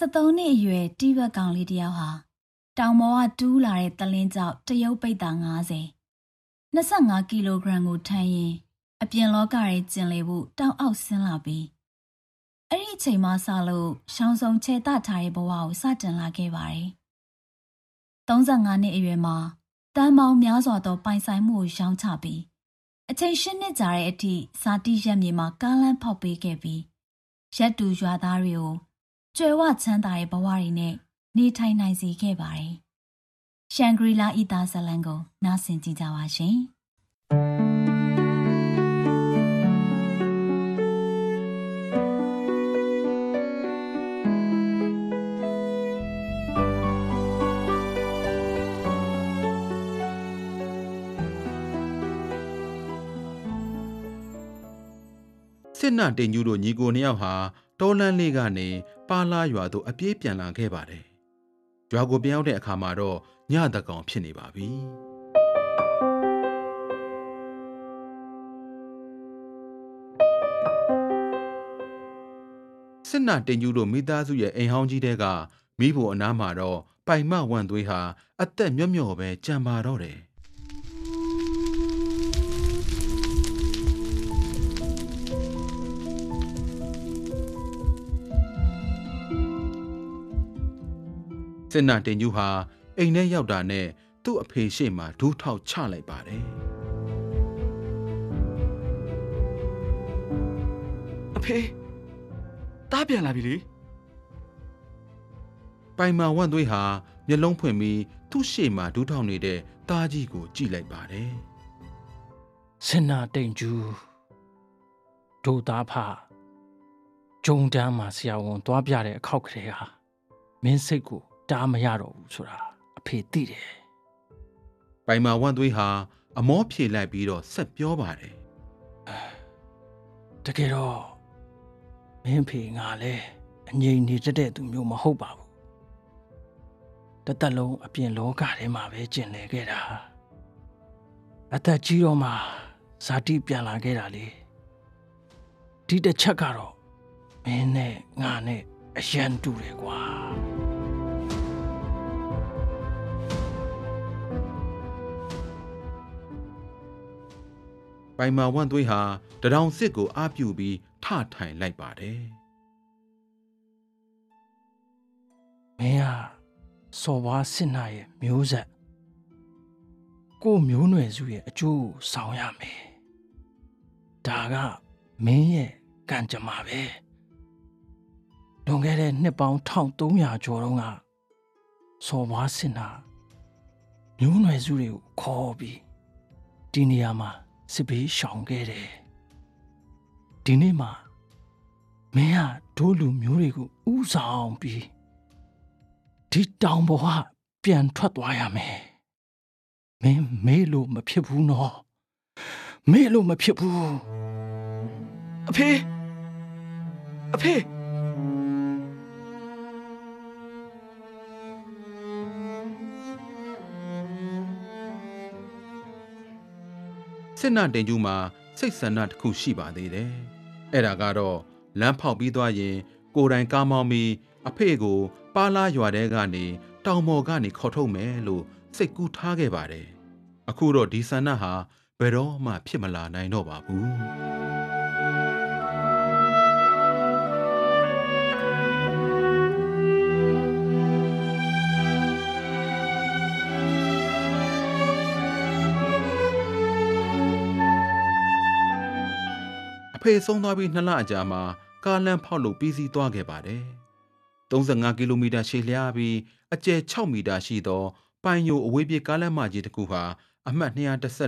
73နှစ်အရွယ်တိဘက်ကောင်လေးတယောက်ဟာတောင်ပေါ်ကတူးလာတဲ့တလင်းကြောက်တရုတ်ပိတ်တာ90 25ကီလိုဂရမ်ကိုထမ်းရင်အပြင်လောကရဲ့ကျင်လေဖို့တောက်အောက်ဆင်းလာပြီးအဲ့ဒီအချိန်မှစလို့ရှောင်းစုံခြေတထားတဲ့ဘဝကိုစတင်လာခဲ့ပါတယ်။35နှစ်အရွယ်မှာတန်မောင်များစွာသောပိုင်ဆိုင်မှုကိုရောင်းချပြီးအချိန်ရှင်းနှစ်ကြာတဲ့အထိဇာတိရက်မြေမှာကားလန်းဖောက်ပေးခဲ့ပြီးရက်တူရွာသားတွေကို ကျွယ်ဝချမ်းသာတဲ့ဘဝတွေနဲ့နေထိုင်နိုင်စေခဲ့ပါတယ်။ရှန်ဂရီလာဤသားဇလန်ကို နားဆင်ကြကြပါရှင်။စစ်နတင်ကျူးတို့ညီကိုနှစ်ယောက်ဟာတောလန်းလေးကနေ ပါလာရွာသို့အပြေးပြန်လာခဲ့ပါတယ်။ရွာကိုပြန်ရောက်တဲ့အခါမှာတော့ညတကောင်ဖြစ်နေပါပြီ။စစ်နတင်ကျူးတို့မိသားစုရဲ့အိမ်ဟောင်းကြီးတဲကမိဖို့အနားမှာတော့ပိုင်မဝမ်သွေးဟာအသက်မြတ်မြော့ပဲကြံပါတော့တယ်။ စစ်နာတင်ကျူးဟာအိမ်ထဲရောက်တာနဲ့သူ့အဖေရှေ့မှာဒူးထောက်ချလိုက်ပါတယ်အဖေတားပြန်လာပြီလေပိုင်မာဝန့်သွေးဟာမျက်လုံးဖွင့်ပြီးသူ့ရှေ့မှာဒူးထောက်နေတဲ့တားကြီးကိုကြည့်လိုက်ပါတယ်စင်နာတိန်ကျူဒိုသားဖဂျုံတန်းမှာဆရာဝန်သွားပြတဲ့အခောက်ကလေးဟာမင်းစိတ်ကို တားမရတော့ဘူးဆိုတာအဖေသိတယ်ပိုင်မာဝန့်သွေးဟာအမောဖြေလိုက်ပြီးတော့ဆက်ပြောပါတယ်တကယ်တော့မင်းဖေငါလဲအငြိမ်နေတတ်တဲ့သူမျိုးမဟုတ်ပါဘူးတသက်လုံးအပြင်လောကထဲမှာပဲကျင်လည်ခဲ့တာအသက်ကြီးတော့မှဇာတိပြန်လာခဲ့တာလေဒီတစ်ချက်ကတော့မင်းနဲ့ငါနဲ့အရန်တူတယ်ကွာ ပိုင်မာဝန့်သွေးဟာတရောင်စစ်ကိုအားပြုပြီးထထိုင်လိုက်ပါတယ်မင်းကစော်ဘွားစစ်နာရဲ့မျိုးဆက်ကို့မျိုးနွယ်စုရဲ့အကျိုးကိုဆောင်ရမယ်ဒါကမင်းရဲ့ကံကြမ္မာပဲလွန်ခဲ့တဲ့နှစ်ပေါင်း1300ကျော်တုန်းကစော်ဘွားစစ်နာမျိုးနွယ်စုတွေကိုခေါ်ပြီးဒီနေရာမှာ စစ်ဘေးရှောင်ခဲ့တယ်ဒီနေ့မှာမင်းကဒိုးလူမျိုးတွေကိုဥဆောင်ပြီးဒီတောင်ပေါ်ကပြန်ထွက်သွားရမယ်မင်းမေးလို့မဖြစ်ဘူးနော်မေးလို့မဖြစ်ဘူးအဖေအဖေ စစ်နာတင်ကျူးမှာစိတ်ဆန္ဒတစ်ခုရှိပါသေးတယ်အဲ့ဒါကတော့လမ်းဖောက်ပြီးသွားရင် ကိုယ်တိုင်ကားမောင်းပြီးအဖေကို ပါလာရွာတဲကနေတောင်ပေါ်ကနေခေါ်ထုတ်မယ်လို့စိတ်ကူးထားခဲ့ပါတယ်အခုတော့ဒီဆန္ဒဟာဘယ်တော့မှဖြစ်မလာနိုင်တော့ပါဘူး ဖေဆုံးသွားပြီးနှစ်လအကြာမှာကားလမ်းဖောက်လို့ပြီးစီးသွားခဲ့ပါတယ်။35ကီလိုမီတာရှည်လျားပြီးအကျယ်6မီတာရှိသောပိုင်ယိုအဝေးပြေးကားလမ်းမကြီးတစ်ခုဟာအမှတ်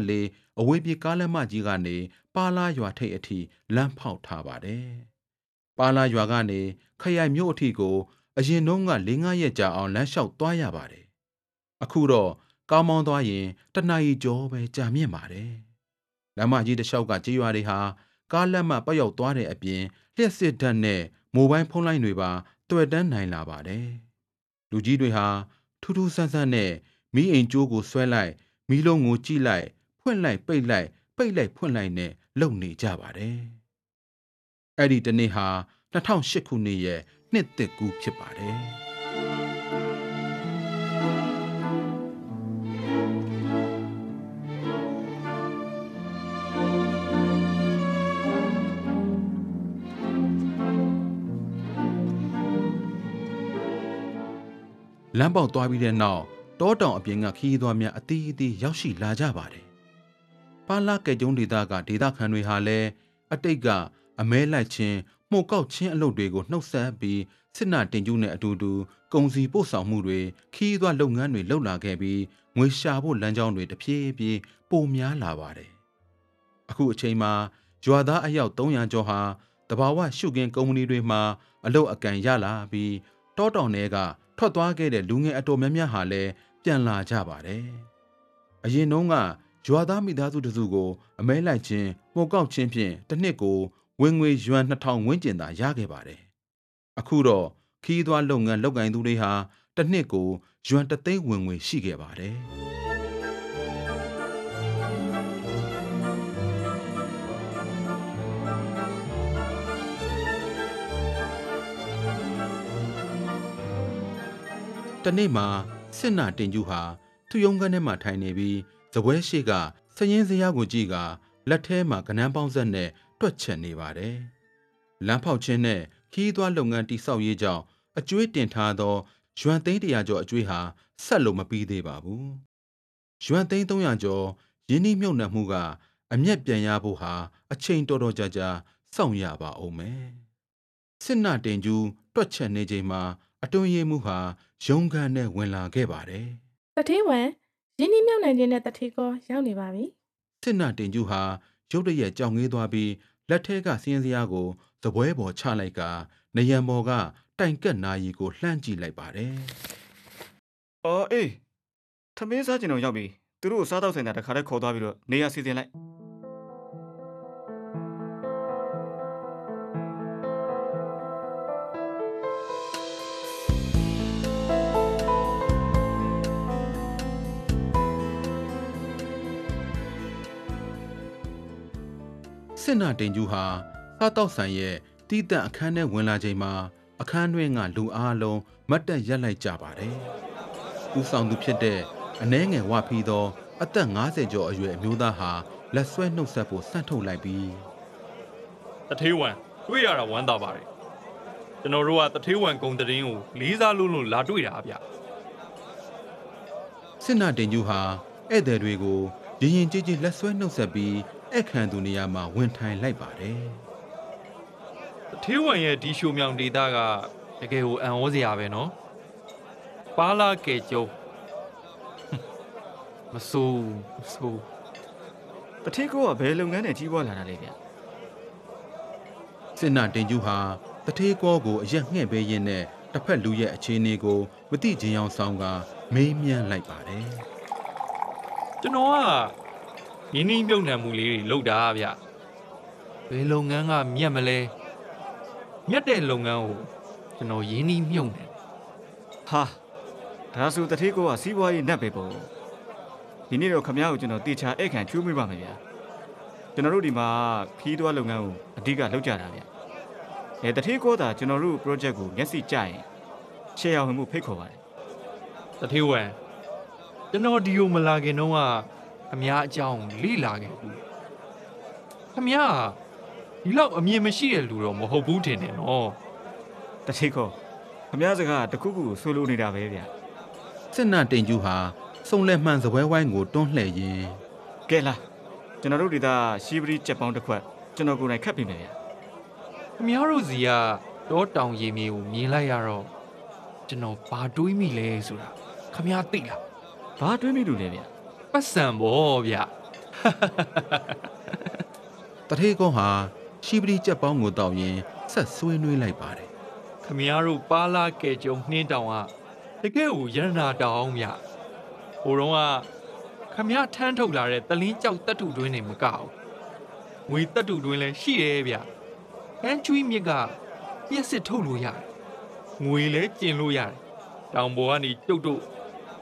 214အဝေးပြေးကားလမ်းမကြီးကနေပါလာရွာထိပ်အထိလမ်းဖောက်ထားပါတယ်။ပါလာရွာကနေခရိုင်မြို့အထိကိုအရင်တုန်းက၄-၅ရက်ကြာအောင်လမ်းလျှောက်သွားရပါတယ်။အခုတော့ကားမောင်းသွားရင်တနအီကျော်ပဲကြာမြင့်ပါတယ်။လမ်းမကြီးတစ်လျှောက်ကကြေးရွာတွေဟာ ကားလက်မှပတ်ရောက်သွားတဲ့အပြင်လျှက်စစ်ဓာတ်နဲ့မိုဘိုင်းဖုန်းလိုင်းတွေပါတွေ့တန်းနိုင်လာပါတယ်။လူကြီးတွေဟာထူးထူးဆန်းဆန်းနဲ့မီးအိမ်ကျိုးကိုဆွဲလိုက်မီးလုံးကိုကြည့်လိုက် ဖွင့်လိုက်ပိတ်လိုက်ပိတ်လိုက်ဖွင့်လိုက်နဲ့လုံနေကြပါတယ်။အဲ့ဒီတနေ့ဟာ2008ခုနှစ်ရဲ့နှစ်သက်ကူးဖြစ်ပါတယ် လမ်းပေါက်သွားပြီးတဲ့နောက်တောတောင်အပြင်ကခရီးသွားများအသီးအသီးရောက်ရှိလာကြပါတယ်။ပါလာကဲကျုံဒေသကဒေသခံတွေဟာလည်းအတိတ်ကအမဲလိုက်ခြင်းမှုတ်ကောက်ခြင်းအလုပ်တွေကိုနှုတ်ဆက်ပြီးစစ်နာတင်ကျူးနဲ့အတူတူကုန်စည်ပို့ဆောင်မှုတွေခရီးသွားလုပ်ငန်းတွေလုပ်လာခဲ့ပြီးငွေရှာဖို့လမ်းကြောင်းတွေတဖြည်းဖြည်းပိုများလာပါတယ်။အခုအချိန်မှာရွာသားအယောက်300ကျော်ဟာတဘာဝရှုကင်းကုမ္ပဏီတွေမှာအလုပ်အကန့်ရလာပြီးတောတောင်တွေက ထွက်သွားခဲ့တဲ့လူငယ်အတော်များများဟာလည်းပြန်လာကြပါတယ်။အရင်တုန်းကရွာသားမိသားစုတစုကိုအမဲလိုက်ခြင်းမှုတ်ကောက်ခြင်းဖြင့်တစ်နှစ်ကိုဝင်ငွေယွမ်2000ဝန်းကျင်သာရခဲ့ပါတယ်။အခုတော့ခီးသွွားလုပ်ငန်းလုပ်ကိုင်သူတွေဟာတစ်နှစ်ကိုယွမ်3သိန်းဝင်ငွေရှိခဲ့ပါတယ်။ တနေ့မှာစစ်နာတင်ကျူဟာသူ့ရုံးခန်းထဲမှာထိုင်နေပြီးဇပွဲရှိကစရင်စရာကိုကြည့်ကလက်ထဲမှာကနန်းပေါင်းဆက်နဲ့တွက်ချက်နေပါတယ်။လမ်းဖောက်ခြင်းနဲ့ခီးသွွားလုပ်ငန်းတိဆောက်ရေးကြောင့်အကျွေးတင်ထားသောယွမ်သိန်း100ကျော်အကျွေးဟာဆက်လို့မပြီးသေးပါဘူး။ယွမ်သိန်း300ကျော်ယင်းနှိမြုပ်နှံမှုကအမျက်ပြန်ရဖို့ဟာအချိန်တော်တော်ကြာကြာစောင့်ရပါအောင်မယ်။စစ်နာတင်ကျူတွက်ချက်နေချိန်မှာ အတွင်းရေးမှုဟာရုံးခန်းနဲ့ဝင်လာခဲ့ပါတယ်တထေးဝံရင်းနှီးမြှုပ်နှံခြင်းနဲ့တထေးကောရောက်နေပါပြီ။စစ်နာတင်ကျူဟာရုတ်တရက်ကြောင်ငေးသွားပြီးလက်ထဲကစင်းစရာကိုသပွဲပေါ်ချလိုက်ကနယံပေါ်ကတိုင်ကက်နာရီကိုလှမ်းကြည့်လိုက်ပါတယ်။အော်အေး။သမင်းစားကျင်တော့ရောက်ပြီ။သူတို့ကိုစားတော့ဆိုင်တာတခါတည်းခေါ်သွားပြီးတော့နေရာစီစဉ်လိုက်။ စစ်နာတင်ကျူဟာစားတော့ဆိုင်ရဲ့တီးတန့်အခန်းထဲဝင်လာချိန်မှာအခန်းတွင်းကလူအားလုံးမတ်တက်ရက်လိုက်ကြပါတယ်။ဦးဆောင်သူဖြစ်တဲ့အနှဲငယ်ဝဖီသောအသက်50ကျော်အရွယ်အမျိုးသားဟာလက်ဆွဲနှုတ်ဆက်ဖို့စန့်ထုတ်လိုက်ပြီးတထေးဝံတွေ့ရတာဝမ်းသာပါတယ်ကျွန်တော်တို့ကတထေးဝံဂုံတရင်ကိုလေးစားလို့လို့လာတွေ့တာဗျစစ်နာတင်ကျူဟာဧည့်သည်တွေကိုရင်ရင်ကြည်ကြည်လက်ဆွဲနှုတ်ဆက်ပြီး အခန့်သူနေရာမှာဝင်ထိုင်လိုက်ပါတယ်တထေးဝံရဲ့ဒီရှိုမြောင်ဒေတာကတကယ်ကိုအံ့ဩစရာပဲနော်ပါလာကဲကျုံမဆိုးမဆိုး။တထေးကောကဘယ်လုပ်ငန်းနဲ့ကြီးပွားလာတာလဲဗျ။စစ်နာတင်ကျူဟာတထေးကောကိုအရက်ငှဲ့ပေးရင်းနဲ့တစ်ဖက်လူရဲ့အခြေအနေကိုမတိချင်းအောင်ဆောင်ကမေးမြန်းလိုက်ပါတယ်ကျွန်တော်က ရင်းနှီးမြုပ်နှံမှုလေးတွေလုပ်တာဗျဘယ်လုပ်ငန်းကမြတ်မလဲမြတ်တဲ့လုပ်ငန်းကိုကျွန်တော်ရင်းနှီးမြုပ်နှံဟာဒါဆိုတထေးကောကစီးပွားရေးနတ်ပဲပေါ့ဒီနေ့တော့ခမ ्या ကိုကျွန်တော်တေချာဧည့်ခံချိုးမိပါမယ်ဗျာကျွန်တော်တို့ဒီမှာခီးသွွားလုပ်ငန်းကိုအဓိကလုပ်ကြတာဗျအဲတထေးကောသာကျွန်တော်တို့ project ကိုမျက်စိကြရင်ရှယ်ယာဝင်မှုဖိတ်ခေါ်ပါတယ်တထေးဝံကျွန်တော်ဒီကိုမလာခင်တော့က အများအကြောင်းလိလာခဲ့ဘူးခမရဒီလောက်အမြင်မရှိတဲ့လူတော့မဟုတ်ဘူးထင်တယ်နော်တထေးကောခမ ्या စကားတခုခုကိုဆိုလိုနေတာပဲဗျာစစ်နာတင်ကျူဟာစုံလက်မှန်စပွဲဝိုင်းကိုတွန်းလှည့်ရင်းကဲလားကျွန်တော်တို့ဒေသရှီပရီချက်ပေါင်းတစ်ခွက်ကျွန်တော်ကိုယ်တိုင်ခတ်ပြင်မယ်ဗျာခမရတို့စီကတောတောင်ရီမြေကိုမြင်လိုက်ရတော့ကျွန်တော်ဘာတွေးမိလဲဆိုတာခမရသိလားဘာတွေးမိလို့လဲဗျာ ပတ်စံပေါ့ဗျတထေးကောဟာရှိပတိကြက်ပေါင်းကိုတောက်ရင်ဆက်ဆွေးနွေးလိုက်ပါတယ်ခမရတို့ပါလာကဲကြုံနှင်းတောင်ကတကယ်ကိုရတနာတောင်ဗျဟိုတော့ကခမရထမ်းထုတ်လာတဲ့တလင်းကြောက်တက်တူတွင်းနေမကဘူးငွေတက်တူတွင်းလည်းရှိရဲ့ဗျဟန်ချွေးမြစ်ကပြက်စစ်ထုတ်လို့ရတယ်ငွေလည်းကျင်လို့ရတယ်တောင်ပေါ်ကနေတုတ်တုတ်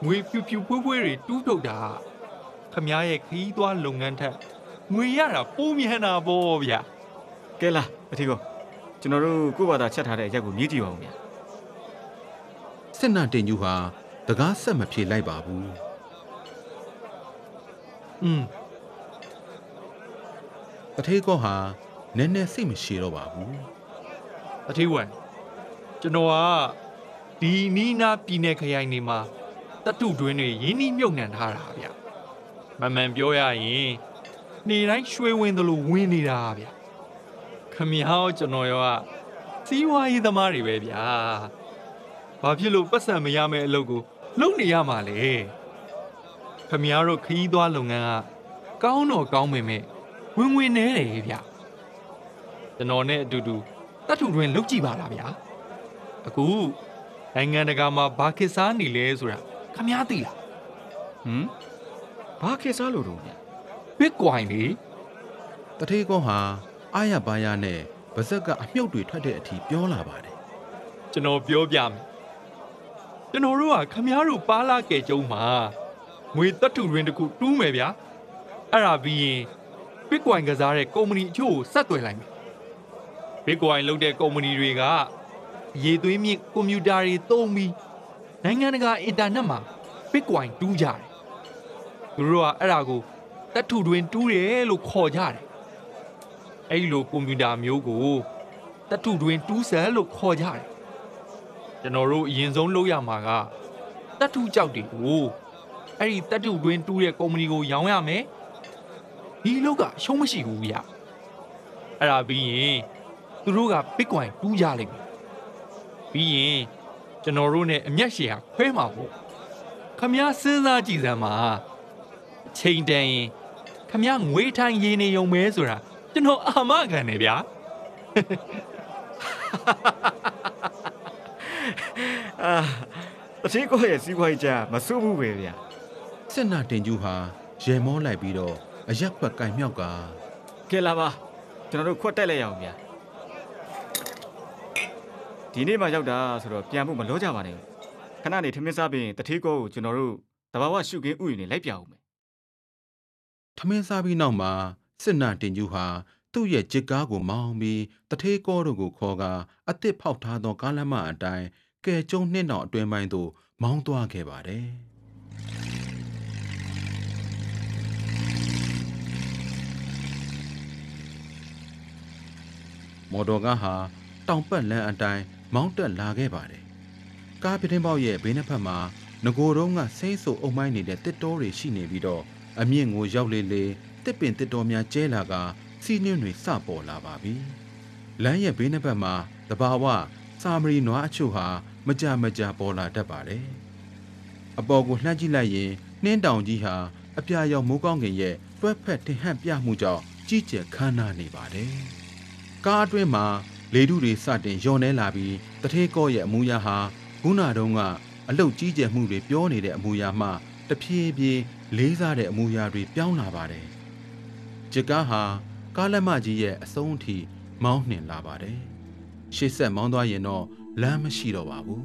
ငွေဖြူဖြူဖွေးဖွေးတွေတူးထုတ်တာ ခမရရဲ့ခီးသွွားလုပ်ငန်းထက်ငွေရတာပိုးမြန်တာပေါ့ဗျကဲလားတထေးကောကျွန်တော်တို့ကိုယ့်ဘာသာချက်ထားတဲ့အရက်ကိုမြည်ကြည့်ပါဦးဗျာစစ်နာတင်ကျူဟာတကားဆက်မဖြေလိုက်ပါဘူးอืมတထေးကောဟာနည်းနည်းစိတ်မရှိတော့ပါဘူးအထေးဝန်ကျွန်တော်ကဒီနီးနာပြည်နယ်ခရိုင်နေမှာတတုတွင်းတွေရင်းနှီးမြုပ်နှံထားတာဗျ မမှန်ပြောရရင်နေတိုင်းရွှေဝင်သလိုဝင်နေတာဗျခမည်းဟော ကျွန်တော်ရောကစီးပွားရေးသမားတွေပဲဗျာဘာဖြစ်လို့ပတ်စံမရမယ့်အလုပ်ကိုလုပ်နေရမှာလဲခမည်းတော်ခရီးသွားလုပ်ငန်းကကောင်းတော့ကောင်းပေမဲ့ဝင်ဝင်နေတယ်ဗျကျွန်တော်နဲ့အတူတူတတ်ထူတွင်လုတ်ကြည့်ပါလားဗျာအခုနိုင်ငံတကာမှာဘာခေတ်စားနေလဲဆိုတာခမည်းသိလားဟမ် ဘာခေတ်စားလို့တော့ဗျာ Bitcoin လေတထေးကောဟာအာရပါရနဲ့ပါဇက်ကအမြုပ်တွေထွက်တဲ့အထိပြောလာပါတယ်ကျွန်တော်ပြောပြမယ်ကျွန်တော်တို့ကခမားတို့ပါလာကဲကျုံမှာငွေတက်ထုရင်းတစ်ခုတူးမယ်ဗျာအဲ့ဒါပြီးရင် Bitcoin ကစားတဲ့ကုမ္ပဏီအချို့ကိုဆက်သွယ်လိုက်မယ် Bitcoin လုပ်တဲ့ကုမ္ပဏီတွေကရေသွေးမြင့်ကွန်ပျူတာတွေသုံးပြီးနိုင်ငံတကာအင်တာနက်မှာ Bitcoin တူးကြတယ် သူတို့ကအဲ့ဒါကိုတက်ထုတွင်တူးတယ်လို့ခေါ်ကြတယ်အဲ့ဒီလိုကွန်ပျူတာမျိုးကိုတက်ထုတွင်တူးဆယ်လို့ခေါ်ကြတယ်ကျွန်တော်တို့အရင်ဆုံးလုပ်ရမှာကတတ်ထုကြောက်တွေကိုအဲ့ဒီတတ်ထုတွင်းတူးတဲ့ကုမ္ပဏီကိုရောင်းရမယ်ဒီလောက်ကရှုံးမရှိဘူးဗျအဲ့ဒါပြီးရင်သူတို့က Bitcoin တူးကြလိမ့်မယ်ပြီးရင်ကျွန်တော်တို့ ਨੇ အမျက်ရှည်ဟာခွဲမှာပေါ့ခမည်းစဉ်းစားကြည့်စမ်းပါအ ချိန်တန်ရင်ခမည်းငွေထိုင်ရင်းနေုံပဲဆိုတာကျွန်တော်အာမခံတယ်ဗျာအာတတိကိုရဲ့စီးပွားရေးကြာမစိုးဘူးပဲဗျာစစ်နာတင်ကျူဟာရေမောလိုက်ပြီးတော့အရက်ခွက်ကင်မြောက်ကကဲလာပါကျွန်တော်တို့ခွက်တက်လိုက်ရအောင်ဗျာဒီနေ့မှရောက်တာဆိုတော့ပြန်ဖို့မလောကြပါနဲ့ခဏနေထမင်းစားပြီးရင်တတိကိုကိုကျွန်တော်တို့တဘာဝရှုခင်းဥယျာဉ်နဲ့လိုက်ပြအောင်မယ် ထမင်းစားပြီးနောက်မှာစစ်နာတင်ကျူဟာသူ့ရဲ့ကြစ်ကားကိုမောင်းပြီးတထေးကောတို့ကိုခေါ်ကာအသစ်ဖောက်ထားသောကားလမ်းမအတိုင်းကဲကျုံနှင်းတော်အတွင်းပိုင်းသို့မောင်းသွားခဲ့ပါတယ်မော်တော်ကားဟာတောင်ပတ်လမ်းအတိုင်းမောင်းတက်လာခဲ့ပါတယ်ကားပြတင်းပေါက်ရဲ့ဘေးနှစ်ဖက်မှာငကိုယ်တုံးကစိမ့်ဆူအုံမိုင်းနေတဲ့တစ်တောတွေရှိနေပြီးတော့ အမြင့်ကိုရောက်လေလေတစ်ပင်တစ်တော်များကျဲလာကစီးနှင်းတွေစပေါ်လာပါပြီလမ်းရဲ့ဘေးနှစ်ဖက်မှာတဘာဝစာမရီနွားအချို့ဟာမကြမကြပေါ်လာတတ်ပါတယ်အပေါ်ကိုလှမ်းကြည့်လိုက်ရင်နှင်းတောင်ကြီးဟာအပြာရောင်မိုးကောင်းကင်ရဲ့တွဲဖက်တင်ဟန့်ပြမှုကြောင့်ကြီးကျယ်ခမ်းနားနေပါတယ်ကားအတွင်းမှာလေထုတွေစတင်လျော့နေလာပြီးတထေးကော့ရဲ့အမူအရာဟာခုနတုန်းကအလုတ်ကြီးကျယ်မှုတွေပြောနေတဲ့အမူအရာမှတဖြည်းဖြည်း လေးစားတဲ့အမူအရာတွေပြောင်းလာပါတယ်ဂျစ်ကားဟာကားလက်မကြီးရဲ့အဆုံးအထိမောင်းနှင်လာပါတယ်ရှေ့ဆက်မောင်းသွားရင်တော့လမ်းမရှိတော့ပါဘူး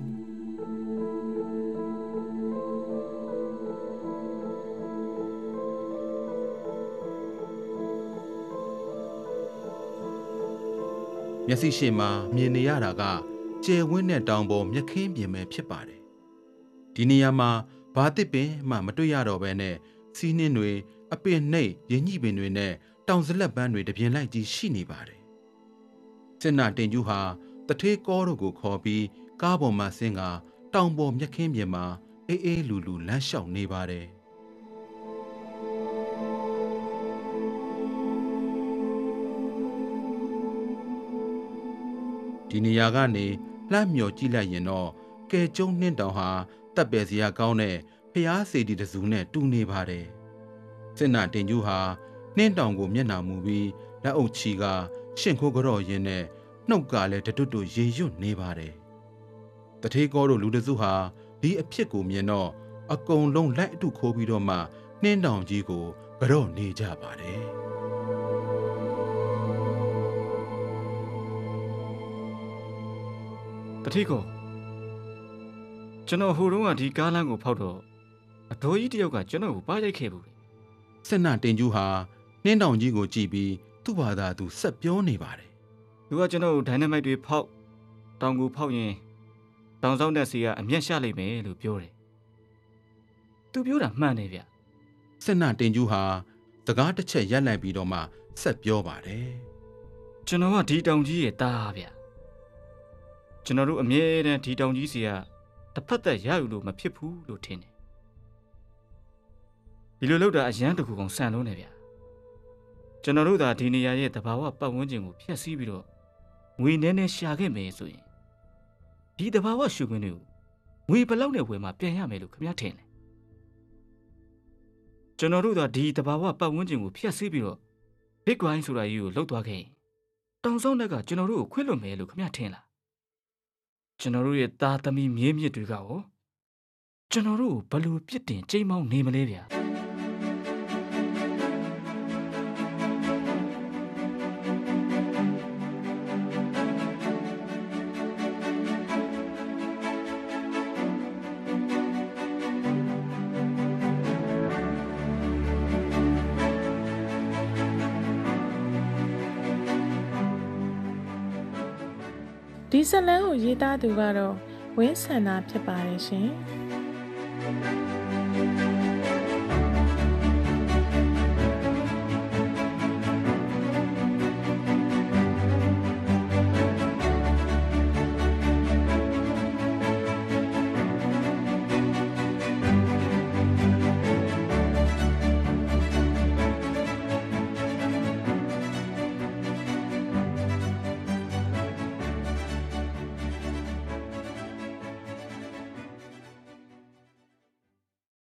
မျက်စိရှိမှမြင်နေရတာကကျယ်ဝန်းတဲ့တောင်ပေါ်မြက်ခင်းပြင်ပဲဖြစ်ပါတယ်ဒီနေရာမှာ ဘာတစ်ပင်မှမတွေ့ရတော့ဘဲနဲ့စီးနှင်းတွေအပင်နှိပ်ရင်းညှိပင်တွေနဲ့တောင်စလက်ပန်းတွေတပြင်းလိုက်ကြီးရှိနေပါတယ်စစ်နာတင်ကျူးဟာတထေးကောတို့ကိုခေါ်ပြီးကားပေါ်မှာဆင်းကတောင်ပေါ်မြက်ခင်းပြင်မှာအေးအေးလူလူလမ်းလျှောက်နေပါတယ်ဒီနေရာကနေလှမ်းမြော်ကြည့်လိုက်ရင်တော့ကဲကျုံနှင်းတောင်ဟာ တပ်ပယ်စရာကောင်းတဲ့ဖျားစီတီတစုနဲ့တူနေပါတယ်စစ်နာတင်ကျူးဟာနှင်းတောင်ကိုမျက်နှာမူပြီးလက်အုပ်ချီကရှင့်ခိုးကြော့ရင်းနဲ့နှုတ်ကလည်းတတွတ်တွတ်ရေရွတ်နေပါတယ်တထေးကောတို့လူတစုဟာဒီအဖြစ်ကိုမြင်တော့အကုံလုံးလိုက်အတုခိုးပြီးတော့မှနှင်းတောင်ကြီးကိုကြော့နေကြပါတယ်တတိကို ကျွန်တော်ဟိုတုန်းကဒီကားလမ်းကိုဖောက်တော့အတော်ကြီးတယောက်ကကျွန်တော်ကိုပါရိုက်ခဲ့ဘူးလေစစ်နာတင်ကျူးဟာနှင်းတောင်ကြီးကိုကြည့်ပြီးသူ့ဘာသာသူဆက်ပြောနေပါတယ်သူကကျွန်တော်ကိုဒိုင်နမိုက်တွေဖောက်တောင်ကိုဖောက်ရင်တောင်ဆောင်တဲ့စီကအမျက်ရှာလိမ့်မယ်လို့ပြောတယ်သူပြောတာမှန်တယ်ဗျစစ်နာတင်ကျူးဟာစကားတစ်ချက်ရက်လိုက်ပြီးတော့မှဆက်ပြောပါတယ်ကျွန်တော်ကဒီတောင်ကြီးရဲ့သားဗျကျွန်တော်တို့အမြဲတမ်းဒီတောင်ကြီးစီက တစ်ဖက်သက်ရယူလို့မဖြစ်ဘူးလို့ထင်တယ်ဒီလိုလောက်တာအရန်တကူကောင်ဆန်လုံးနေဗျကျွန်တော်တို့သာဒီနေရာရဲ့တဘာဝပတ်ဝန်းကျင်ကိုဖျက်ဆီးပြီးတော့ငွေနဲနဲရှာခဲ့မယ်ဆိုရင်ဒီတဘာဝရှုခွင့်တွေကိုငွေဘယ်လောက်နဲ့ဝယ်မှပြန်ရမယ်လို့ခင်ဗျားထင်တယ်ကျွန်တော်တို့သာဒီတဘာဝပတ်ဝန်းကျင်ကိုဖျက်ဆီးပြီးတော့ Bitcoin ဆိုတာကြီးကိုလောက်သွားခဲ့ရင်တောင်ဆောင်တက်ကကျွန်တော်တို့ကိုခွင့်လွှတ်မယ်လို့ခင်ဗျားထင်လား ကျွန်တော်တို့ရဲ့သားသမီးမြေးမြစ်တွေကရောကျွန်တော်တို့ကိုဘယ်လိုပြစ်တင်ချိန်မောင်းနေမလဲဗျာ လန်ကိုရေးသားသူကတော့ဝင်းဆန္ဒဖြစ်ပါတယ်ရှင်